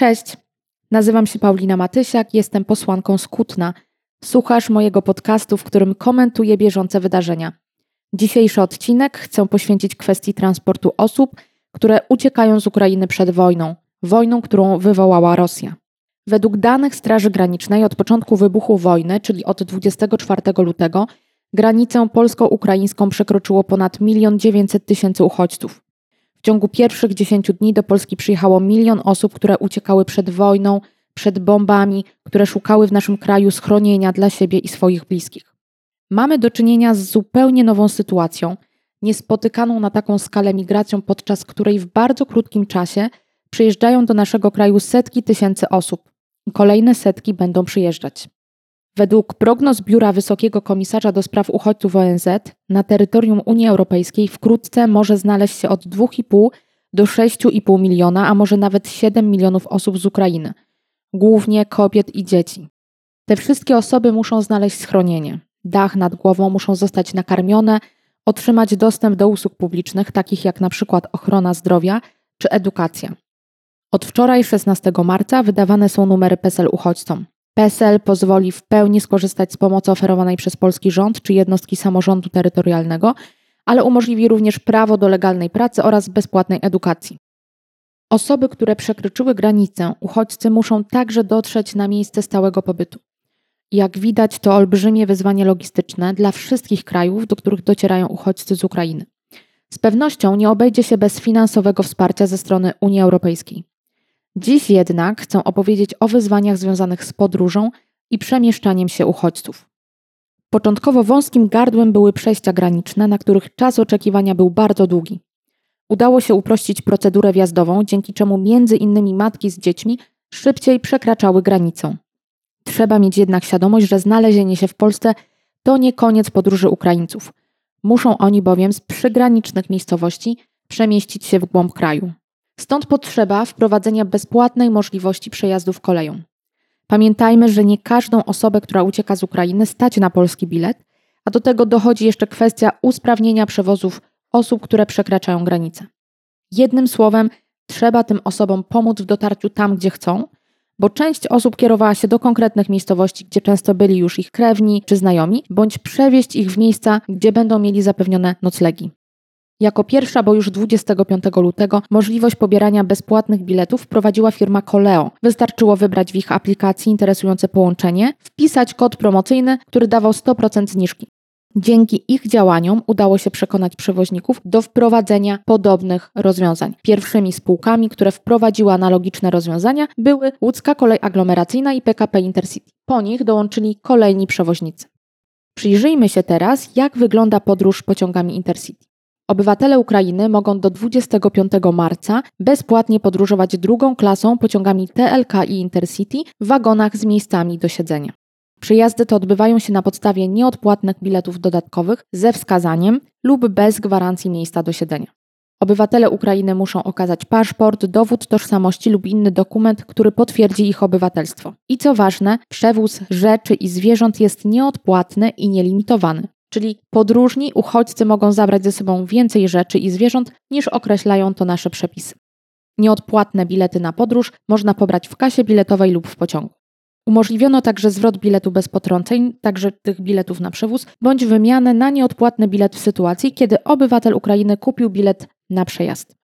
Cześć, nazywam się Paulina Matysiak, jestem posłanką z Kutna. Słuchasz mojego podcastu, w którym komentuję bieżące wydarzenia. Dzisiejszy odcinek chcę poświęcić kwestii transportu osób, które uciekają z Ukrainy przed wojną, wojną, którą wywołała Rosja. Według danych Straży Granicznej od początku wybuchu wojny, czyli od 24 lutego, granicę polsko-ukraińską przekroczyło ponad 1 900 tysięcy uchodźców. W ciągu pierwszych 10 dni do Polski przyjechało milion osób, które uciekały przed wojną, przed bombami, które szukały w naszym kraju schronienia dla siebie i swoich bliskich. Mamy do czynienia z zupełnie nową sytuacją, niespotykaną na taką skalę migracją, podczas której w bardzo krótkim czasie przyjeżdżają do naszego kraju setki tysięcy osób kolejne setki będą przyjeżdżać. Według prognoz Biura Wysokiego Komisarza do Spraw Uchodźców ONZ na terytorium Unii Europejskiej wkrótce może znaleźć się od 2,5 do 6,5 miliona, a może nawet 7 milionów osób z Ukrainy, głównie kobiet i dzieci. Te wszystkie osoby muszą znaleźć schronienie, dach nad głową, muszą zostać nakarmione, otrzymać dostęp do usług publicznych, takich jak na przykład ochrona zdrowia czy edukacja. Od wczoraj, 16 marca, wydawane są numery PESEL uchodźcom. PESEL pozwoli w pełni skorzystać z pomocy oferowanej przez polski rząd czy jednostki samorządu terytorialnego, ale umożliwi również prawo do legalnej pracy oraz bezpłatnej edukacji. Osoby, które przekroczyły granicę, uchodźcy muszą także dotrzeć na miejsce stałego pobytu. Jak widać, to olbrzymie wyzwanie logistyczne dla wszystkich krajów, do których docierają uchodźcy z Ukrainy. Z pewnością nie obejdzie się bez finansowego wsparcia ze strony Unii Europejskiej. Dziś jednak chcę opowiedzieć o wyzwaniach związanych z podróżą i przemieszczaniem się uchodźców. Początkowo wąskim gardłem były przejścia graniczne, na których czas oczekiwania był bardzo długi. Udało się uprościć procedurę wjazdową, dzięki czemu między innymi matki z dziećmi szybciej przekraczały granicę. Trzeba mieć jednak świadomość, że znalezienie się w Polsce to nie koniec podróży Ukraińców. Muszą oni bowiem z przygranicznych miejscowości przemieścić się w głąb kraju. Stąd potrzeba wprowadzenia bezpłatnej możliwości przejazdów koleją. Pamiętajmy, że nie każdą osobę, która ucieka z Ukrainy, stać na polski bilet, a do tego dochodzi jeszcze kwestia usprawnienia przewozów osób, które przekraczają granicę. Jednym słowem, trzeba tym osobom pomóc w dotarciu tam, gdzie chcą, bo część osób kierowała się do konkretnych miejscowości, gdzie często byli już ich krewni czy znajomi, bądź przewieźć ich w miejsca, gdzie będą mieli zapewnione noclegi. Jako pierwsza, bo już 25 lutego, możliwość pobierania bezpłatnych biletów wprowadziła firma Coleo. Wystarczyło wybrać w ich aplikacji interesujące połączenie, wpisać kod promocyjny, który dawał 100% zniżki. Dzięki ich działaniom udało się przekonać przewoźników do wprowadzenia podobnych rozwiązań. Pierwszymi spółkami, które wprowadziły analogiczne rozwiązania, były Łódzka Kolej Aglomeracyjna i PKP Intercity. Po nich dołączyli kolejni przewoźnicy. Przyjrzyjmy się teraz, jak wygląda podróż pociągami Intercity. Obywatele Ukrainy mogą do 25 marca bezpłatnie podróżować drugą klasą pociągami TLK i Intercity w wagonach z miejscami do siedzenia. Przyjazdy te odbywają się na podstawie nieodpłatnych biletów dodatkowych ze wskazaniem lub bez gwarancji miejsca do siedzenia. Obywatele Ukrainy muszą okazać paszport, dowód tożsamości lub inny dokument, który potwierdzi ich obywatelstwo. I co ważne, przewóz rzeczy i zwierząt jest nieodpłatny i nielimitowany. Czyli podróżni, uchodźcy mogą zabrać ze sobą więcej rzeczy i zwierząt niż określają to nasze przepisy. Nieodpłatne bilety na podróż można pobrać w kasie biletowej lub w pociągu. Umożliwiono także zwrot biletu bez potrąceń, także tych biletów na przewóz, bądź wymianę na nieodpłatny bilet w sytuacji, kiedy obywatel Ukrainy kupił bilet na przejazd.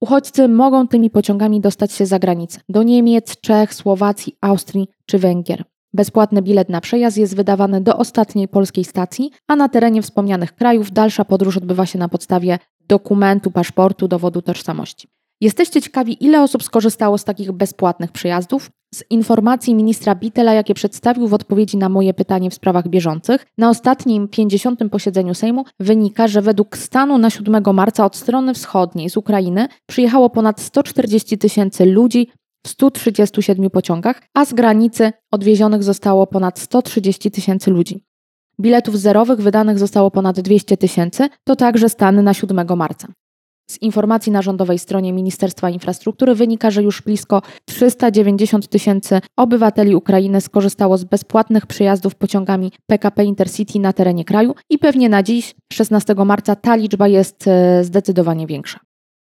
Uchodźcy mogą tymi pociągami dostać się za granicę do Niemiec, Czech, Słowacji, Austrii czy Węgier. Bezpłatny bilet na przejazd jest wydawany do ostatniej polskiej stacji, a na terenie wspomnianych krajów dalsza podróż odbywa się na podstawie dokumentu, paszportu, dowodu tożsamości. Jesteście ciekawi, ile osób skorzystało z takich bezpłatnych przejazdów? Z informacji ministra Bitela, jakie przedstawił w odpowiedzi na moje pytanie w sprawach bieżących, na ostatnim 50. posiedzeniu Sejmu wynika, że według stanu na 7 marca od strony wschodniej z Ukrainy przyjechało ponad 140 tysięcy ludzi 137 pociągach, a z granicy odwiezionych zostało ponad 130 tysięcy ludzi. Biletów zerowych wydanych zostało ponad 200 tysięcy, to także stany na 7 marca. Z informacji na rządowej stronie Ministerstwa Infrastruktury wynika, że już blisko 390 tysięcy obywateli Ukrainy skorzystało z bezpłatnych przyjazdów pociągami PKP Intercity na terenie kraju i pewnie na dziś, 16 marca, ta liczba jest e, zdecydowanie większa.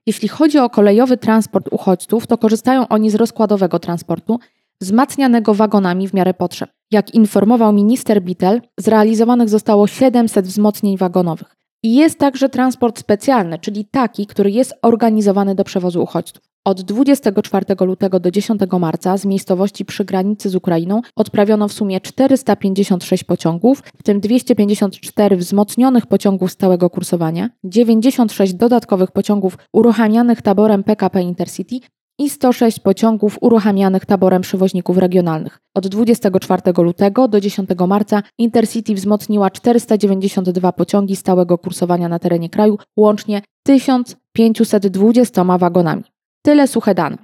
Jeśli chodzi o kolejowy transport uchodźców, to korzystają oni z rozkładowego transportu, wzmacnianego wagonami w miarę potrzeb. Jak informował minister Bittel, zrealizowanych zostało 700 wzmocnień wagonowych. Jest także transport specjalny, czyli taki, który jest organizowany do przewozu uchodźców. Od 24 lutego do 10 marca z miejscowości przy granicy z Ukrainą odprawiono w sumie 456 pociągów, w tym 254 wzmocnionych pociągów stałego kursowania, 96 dodatkowych pociągów uruchamianych taborem PKP Intercity i 106 pociągów uruchamianych taborem przewoźników regionalnych. Od 24 lutego do 10 marca Intercity wzmocniła 492 pociągi stałego kursowania na terenie kraju, łącznie 1520 wagonami. Tyle suche dane.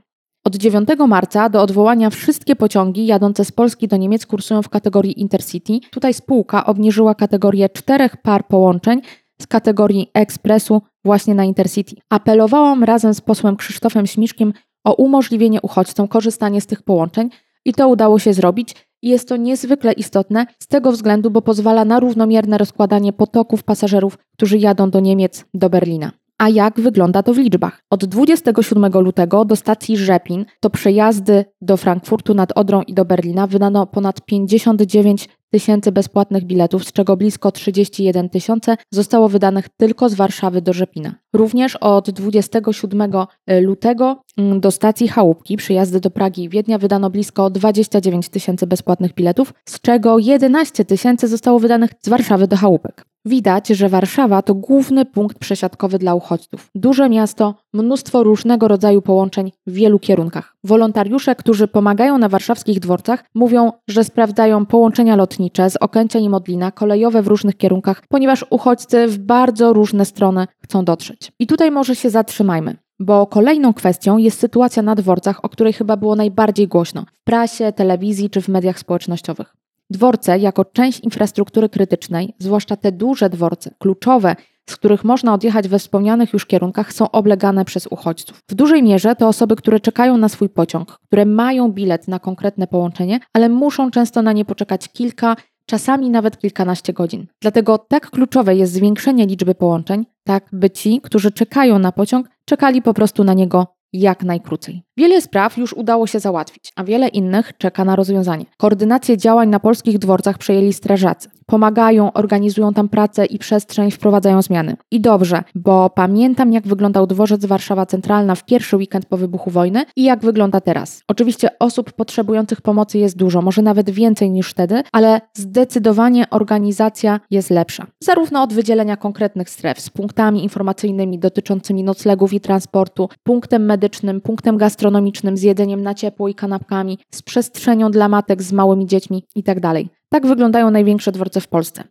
Od 9 marca do odwołania wszystkie pociągi jadące z Polski do Niemiec kursują w kategorii Intercity. Tutaj spółka obniżyła kategorię czterech par połączeń z kategorii ekspresu właśnie na Intercity. Apelowałam razem z posłem Krzysztofem Śmiszkiem o umożliwienie uchodźcom korzystanie z tych połączeń i to udało się zrobić. Jest to niezwykle istotne z tego względu, bo pozwala na równomierne rozkładanie potoków pasażerów, którzy jadą do Niemiec, do Berlina. A jak wygląda to w liczbach? Od 27 lutego do stacji Rzepin to przejazdy do Frankfurtu nad Odrą i do Berlina wydano ponad 59 tysięcy bezpłatnych biletów, z czego blisko 31 tysiące zostało wydanych tylko z Warszawy do Rzepina. Również od 27 lutego mm, do stacji Chałupki, przyjazdy do Pragi i Wiednia wydano blisko 29 tysięcy bezpłatnych biletów, z czego 11 tysięcy zostało wydanych z Warszawy do Chałupek. Widać, że Warszawa to główny punkt przesiadkowy dla uchodźców. Duże miasto, mnóstwo różnego rodzaju połączeń w wielu kierunkach. Wolontariusze, którzy pomagają na warszawskich dworcach, mówią, że sprawdzają połączenia lotnicze z Okęcia i Modlina, kolejowe w różnych kierunkach, ponieważ uchodźcy w bardzo różne strony chcą dotrzeć. I tutaj może się zatrzymajmy. Bo kolejną kwestią jest sytuacja na dworcach, o której chyba było najbardziej głośno w prasie, telewizji czy w mediach społecznościowych. Dworce, jako część infrastruktury krytycznej, zwłaszcza te duże dworce, kluczowe, z których można odjechać we wspomnianych już kierunkach, są oblegane przez uchodźców. W dużej mierze to osoby, które czekają na swój pociąg, które mają bilet na konkretne połączenie, ale muszą często na nie poczekać kilka, czasami nawet kilkanaście godzin. Dlatego tak kluczowe jest zwiększenie liczby połączeń, tak by ci, którzy czekają na pociąg, czekali po prostu na niego jak najkrócej. Wiele spraw już udało się załatwić, a wiele innych czeka na rozwiązanie. Koordynację działań na polskich dworcach przejęli strażacy. Pomagają, organizują tam pracę i przestrzeń, wprowadzają zmiany. I dobrze, bo pamiętam jak wyglądał dworzec Warszawa Centralna w pierwszy weekend po wybuchu wojny i jak wygląda teraz. Oczywiście osób potrzebujących pomocy jest dużo, może nawet więcej niż wtedy, ale zdecydowanie organizacja jest lepsza. Zarówno od wydzielenia konkretnych stref z punktami informacyjnymi dotyczącymi noclegów i transportu, punktem medycznym, punktem gastronomicznym, gastronomicznym, z jedzeniem na ciepło i kanapkami, z przestrzenią dla matek z małymi dziećmi itd. Tak, tak wyglądają największe dworce w Polsce.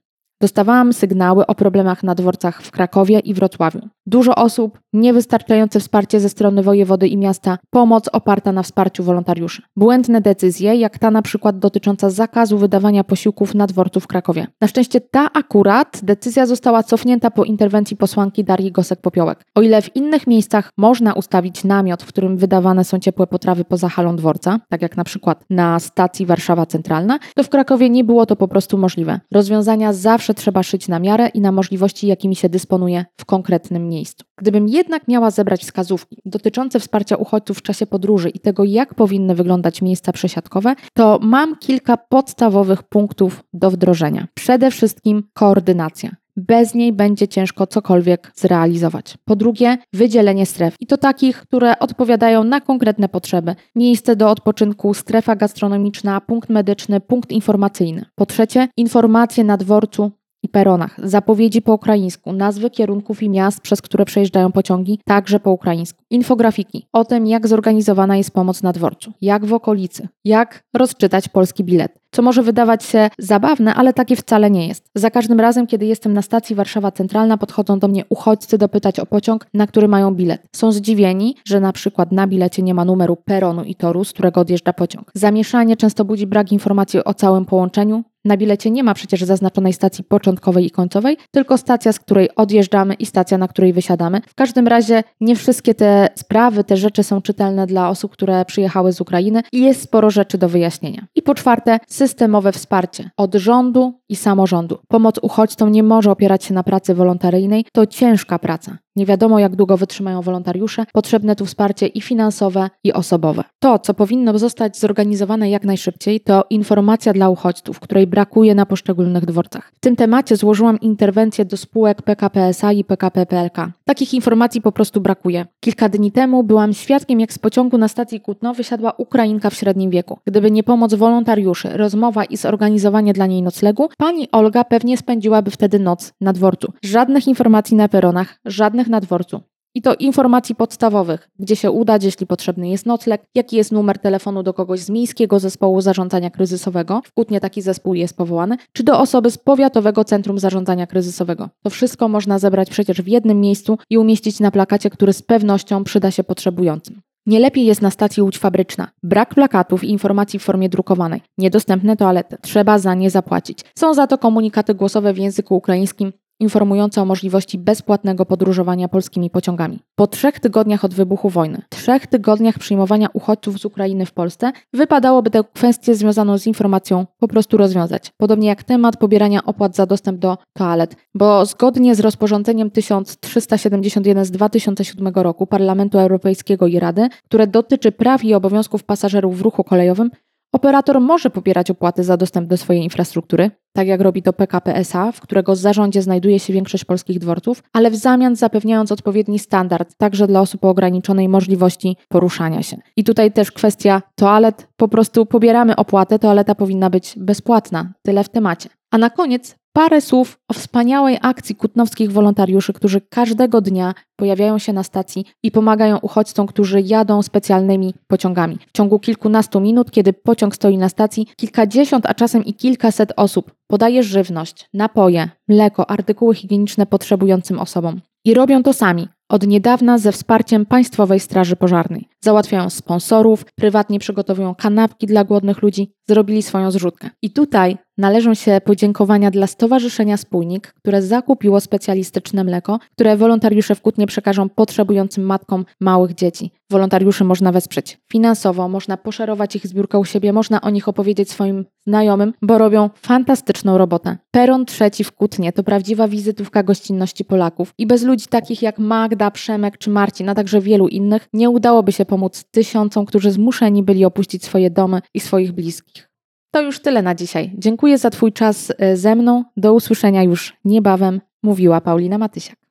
Dostawałam sygnały o problemach na dworcach w Krakowie i Wrocławiu. Dużo osób, niewystarczające wsparcie ze strony wojewody i miasta, pomoc oparta na wsparciu wolontariuszy. Błędne decyzje, jak ta na przykład dotycząca zakazu wydawania posiłków na dworcu w Krakowie. Na szczęście ta akurat decyzja została cofnięta po interwencji posłanki Darii Gosek-Popiołek. O ile w innych miejscach można ustawić namiot, w którym wydawane są ciepłe potrawy poza halą dworca, tak jak na przykład na stacji Warszawa Centralna, to w Krakowie nie było to po prostu możliwe. Rozwiązania zawsze trzeba szyć na miarę i na możliwości, jakimi się dysponuje w konkretnym miejscu. Gdybym jednak miała zebrać wskazówki dotyczące wsparcia uchodźców w czasie podróży i tego, jak powinny wyglądać miejsca przesiadkowe, to mam kilka podstawowych punktów do wdrożenia. Przede wszystkim koordynacja. Bez niej będzie ciężko cokolwiek zrealizować. Po drugie, wydzielenie stref i to takich, które odpowiadają na konkretne potrzeby. Miejsce do odpoczynku, strefa gastronomiczna, punkt medyczny, punkt informacyjny. Po trzecie, informacje na dworcu peronach, zapowiedzi po ukraińsku, nazwy kierunków i miast, przez które przejeżdżają pociągi, także po ukraińsku. Infografiki o tym, jak zorganizowana jest pomoc na dworcu, jak w okolicy, jak rozczytać polski bilet. Co może wydawać się zabawne, ale takie wcale nie jest. Za każdym razem, kiedy jestem na stacji Warszawa Centralna, podchodzą do mnie uchodźcy dopytać o pociąg, na który mają bilet. Są zdziwieni, że na przykład na bilecie nie ma numeru peronu i toru, z którego odjeżdża pociąg. Zamieszanie często budzi brak informacji o całym połączeniu, na bilecie nie ma przecież zaznaczonej stacji początkowej i końcowej, tylko stacja, z której odjeżdżamy i stacja, na której wysiadamy. W każdym razie nie wszystkie te sprawy, te rzeczy są czytelne dla osób, które przyjechały z Ukrainy i jest sporo rzeczy do wyjaśnienia. I po czwarte, systemowe wsparcie od rządu i samorządu. Pomoc uchodźcom nie może opierać się na pracy wolontaryjnej, to ciężka praca. Nie wiadomo, jak długo wytrzymają wolontariusze, potrzebne tu wsparcie i finansowe, i osobowe. To, co powinno zostać zorganizowane jak najszybciej, to informacja dla uchodźców, której brakuje na poszczególnych dworcach. W tym temacie złożyłam interwencję do spółek PKP SA i PKP PLK. Takich informacji po prostu brakuje. Kilka dni temu byłam świadkiem, jak z pociągu na stacji Kutno wysiadła Ukrainka w średnim wieku. Gdyby nie pomoc wolontariuszy, rozmowa i zorganizowanie dla niej noclegu, pani Olga pewnie spędziłaby wtedy noc na dworcu. Żadnych informacji na peronach, żadnych na dworcu. I to informacji podstawowych, gdzie się udać, jeśli potrzebny jest nocleg, jaki jest numer telefonu do kogoś z Miejskiego Zespołu Zarządzania Kryzysowego, w Kutnie taki zespół jest powołany, czy do osoby z Powiatowego Centrum Zarządzania Kryzysowego. To wszystko można zebrać przecież w jednym miejscu i umieścić na plakacie, który z pewnością przyda się potrzebującym. Nie lepiej jest na stacji Łódź Fabryczna. Brak plakatów i informacji w formie drukowanej. Niedostępne toalety. Trzeba za nie zapłacić. Są za to komunikaty głosowe w języku ukraińskim informujące o możliwości bezpłatnego podróżowania polskimi pociągami. Po trzech tygodniach od wybuchu wojny, trzech tygodniach przyjmowania uchodźców z Ukrainy w Polsce, wypadałoby tę kwestię związaną z informacją po prostu rozwiązać. Podobnie jak temat pobierania opłat za dostęp do toalet, bo zgodnie z rozporządzeniem 1371 z 2007 roku Parlamentu Europejskiego i Rady, które dotyczy praw i obowiązków pasażerów w ruchu kolejowym, Operator może pobierać opłaty za dostęp do swojej infrastruktury, tak jak robi to PKP SA, w którego zarządzie znajduje się większość polskich dworców, ale w zamian zapewniając odpowiedni standard także dla osób o ograniczonej możliwości poruszania się. I tutaj też kwestia toalet, po prostu pobieramy opłatę, toaleta powinna być bezpłatna. Tyle w temacie. A na koniec parę słów o wspaniałej akcji kutnowskich wolontariuszy, którzy każdego dnia pojawiają się na stacji i pomagają uchodźcom, którzy jadą specjalnymi pociągami. W ciągu kilkunastu minut, kiedy pociąg stoi na stacji, kilkadziesiąt, a czasem i kilkaset osób podaje żywność, napoje, mleko, artykuły higieniczne potrzebującym osobom. I robią to sami, od niedawna ze wsparciem Państwowej Straży Pożarnej. Załatwiają sponsorów, prywatnie przygotowują kanapki dla głodnych ludzi, zrobili swoją zrzutkę. I tutaj należą się podziękowania dla Stowarzyszenia Spójnik, które zakupiło specjalistyczne mleko, które wolontariusze w Kutnie przekażą potrzebującym matkom małych dzieci. Wolontariuszy można wesprzeć finansowo, można poszerować ich zbiórkę u siebie, można o nich opowiedzieć swoim znajomym, bo robią fantastyczną robotę. Peron trzeci w Kutnie to prawdziwa wizytówka gościnności Polaków i bez ludzi takich jak Magda, Przemek czy Marcin, a także wielu innych nie udałoby się pomóc tysiącom, którzy zmuszeni byli opuścić swoje domy i swoich bliskich. To już tyle na dzisiaj. Dziękuję za Twój czas e, ze mną. Do usłyszenia już niebawem, mówiła Paulina Matysiak.